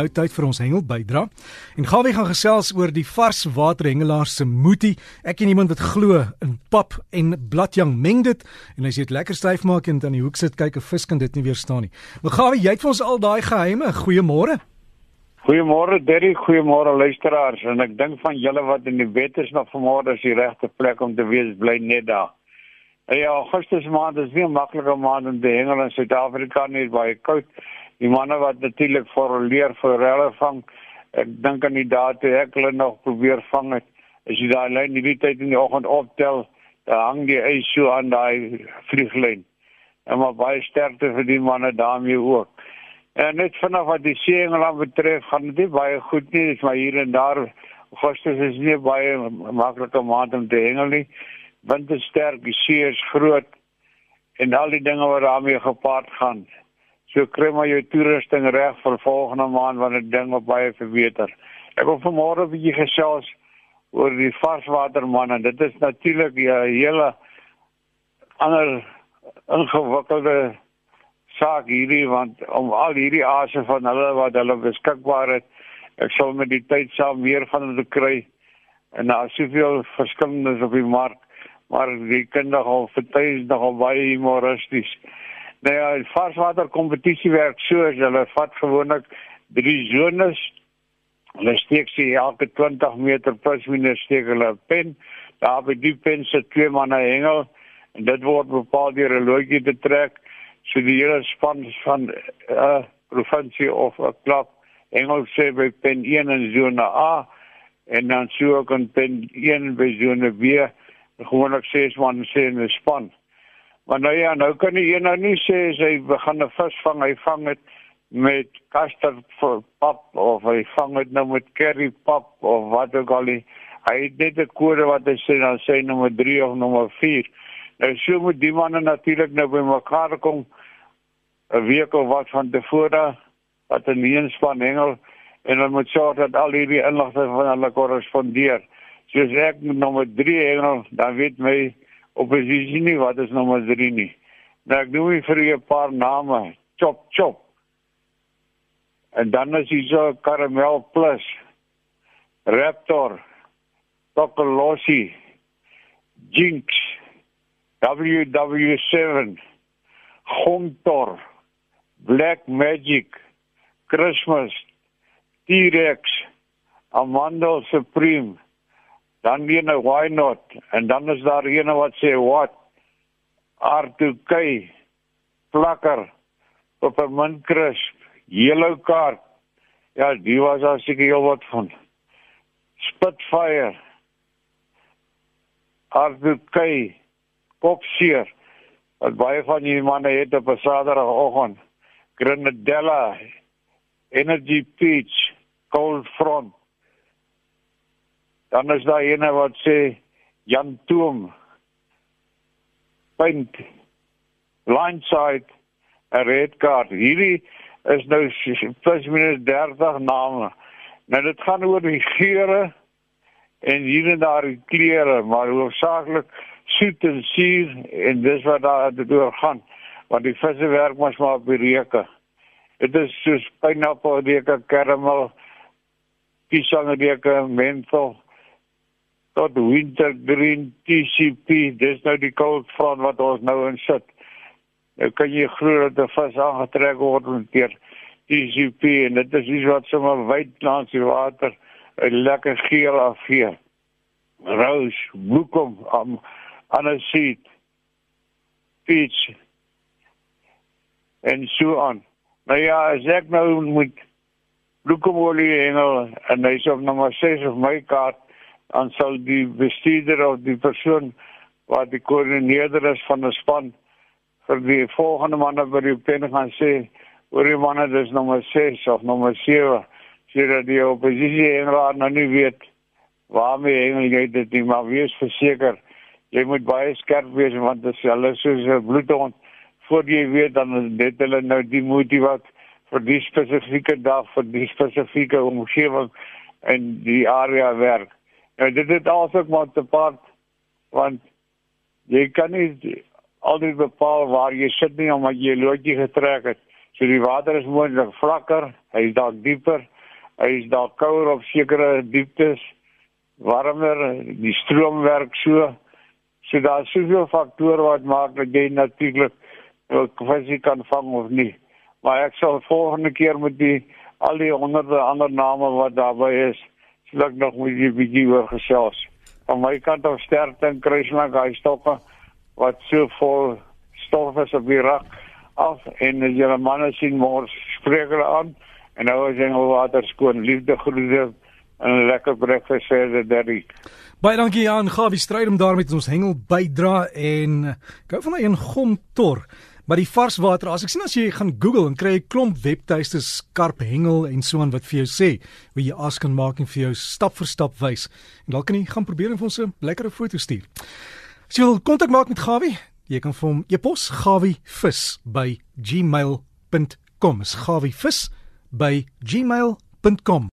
Nou tyd vir ons hengel bydra. En Gawie gaan gesels oor die vars waterhengelaar se moetie. Ek en iemand wat glo in pap en bladjang meng dit en as jy dit lekker styf maak en dan in die hoek sit kyk 'n vis kan dit nie weerstaan nie. Maar Gawie, jy het vir ons al daai geheime. Goeiemôre. Goeiemôre Derry, goeiemôre luisteraars. En ek dink van julle wat in die wet is nog vanmôre is die regte plek om te wees bly net daar. Ja, Augustus maand is nie 'n maklike maand om te hengel in Suid-Afrika nie, baie koud die manne wat natuurlik formuleer vir hulle vang ek dink aan die date ek hulle nog probeer vang het as jy daai lyn die tyd in die oggend optel dan hang die ys so aan daai vlieglyn. En maar baie sterkte vir die manne daarmee ook. En net vanaf wat die seeëngeland betref gaan dit baie goed nie dis maar hier en daar. Augustus is nie baie maklike maand om te hengel nie wind is sterk die see is groot en al die dinge wat daarmee gepaard gaan. So kry maar jou toerusting reg vir volgende maand wanneer dinge baie verbeter. Ek wil vanmôre 'n bietjie gesels oor die varswaterman en dit is natuurlik 'n hele ander ingewikkelde saak hierdie want om al hierdie aase van hulle wat hulle beskikbaar het, ek sal met die tyd saam meer van hulle kry. En daar is soveel verskillendes op die mark, maar die kinders al vertuis nogal baie humoristies. Nou ja, die varswater kompetisie werk so hulle vat gewoonlik drie zones. Hulle steek sy elke 20 meter plus minus steek hulle 'n pen. Daar by die pen sit twee manne hengel en dit word bepaal deur 'n loetjie te trek. So die hele span van 'n uh, provinsie of 'n klub hengel sê by pen 1 in zone A en dan sou ook in pen 1 by zone B gewoonlik ses manne sê in 'n span. Maar nou ja, nou kan jy nou nie sê hy begin 'n vis vang, hy vang dit met kaster pap of hy vang dit nou met curry pap of wat ook al. Hy het net 'n kode wat hy sê dan sê nommer 3 of nommer 4. Nou so moet die manne natuurlik nou by mekaar kom 'n week of wat van tevore wat 'n leenspan hengel en dan moet sorg dat al hierdie inligting van hulle korrespondeer. Soos ek nommer 3 hengel, dan weet my oppositie nie wat is nommer 3 nie. Nou ek noem vir julle 'n paar name. Chop chop. En dan is hier so Caramel Plus. Raptor. Tokolossi. Jinx. WW7. Hontor. Black Magic. Christmas. T-Rex. Amanda Supreme dan weer 'n why not? En dan is daar ene wat sê what R2K plakker op 'n minkris yellow card ja die was as ek heel wat van. Spitfire. R2K popseer wat baie van die manne het op 'n saterdagoggend. Grenadella energy peach cold front Dan is daar ene wat sê Jan Toom punt blindside 'n red card. Hierdie is nou plus minus 30 name. Nou dit gaan oor die geure en hier en daar die kleure, maar hoofsaaklik soet en suur en dis wat daar deur gaan. Want die visse werk mos maar op die reuke. Dit is soos pineappel reuke, karamel, pisangreuke, menthol tot wintergreen TCP dis nou die cold front wat ons nou in sit. Nou kan jy glo dat 'n vis aangetrek word met TCP en dit is iets wat sommer wyd langs die water 'n lekker geel afgee roos bloekom um, anaseed peach en so aan. Nou ja as ek nou moet bloekomolie hengel en hy's op nommer 6 of my kaart dan sal die bestuurder of die persoon wat die koördineerder is van 'n span vir die volgende manne by die pen gaan sê oor die manne dis nommer 6 of nommer 7 sê dat die oppositie en raad nou nie weet waarmee engel jy dit nie maar wees verseker jy moet baie skerp wees want dit is alles soos 'n bloedhond. Voor jy weet dan dit hulle nou die moeite wat vir die spesifieke dag vir die spesifieke omgewing en die area werk Nou dit het also maar te pad want jy kan nie altyd bepaal waar jy sit nie omdat jy loodjie getrek het. So die water is moontlik vlakker, hy is dalk dieper, hy is dalk kouer op sekere dieptes, warmer, die stroom werk so. So daar is soveel faktore wat maak dat jy natuurlik 'n kwessie kan vang of nie. Maar ek sal volgende keer met die al die honderde ander name wat daarby is, sal ek nog met julle bietjie oor gesels. Van my kant af sterkte en kruismerk hy stokke wat so vol stof is op die rak af en die julle manne sien môre spreek hulle aan en nou is jy water skoon liefde groete en 'n lekker breakfast verder daddy. Baie dankie aan Gawie stryd om daarmee ons hengel bydra en gou van 'n gom tor. Maar die varswater, as ek sien as jy gaan Google en kry 'n klomp webtuiste skarp hengel en so aan wat vir jou sê hoe jy as kan maak en vir jou stap vir stap wys. En dalk kan jy gaan probeer en vir ons 'n lekkere foto stuur. As jy wil kontak maak met Gawie, jy kan vir hom e-pos gawievis@gmail.com. Is gawievis by gmail.com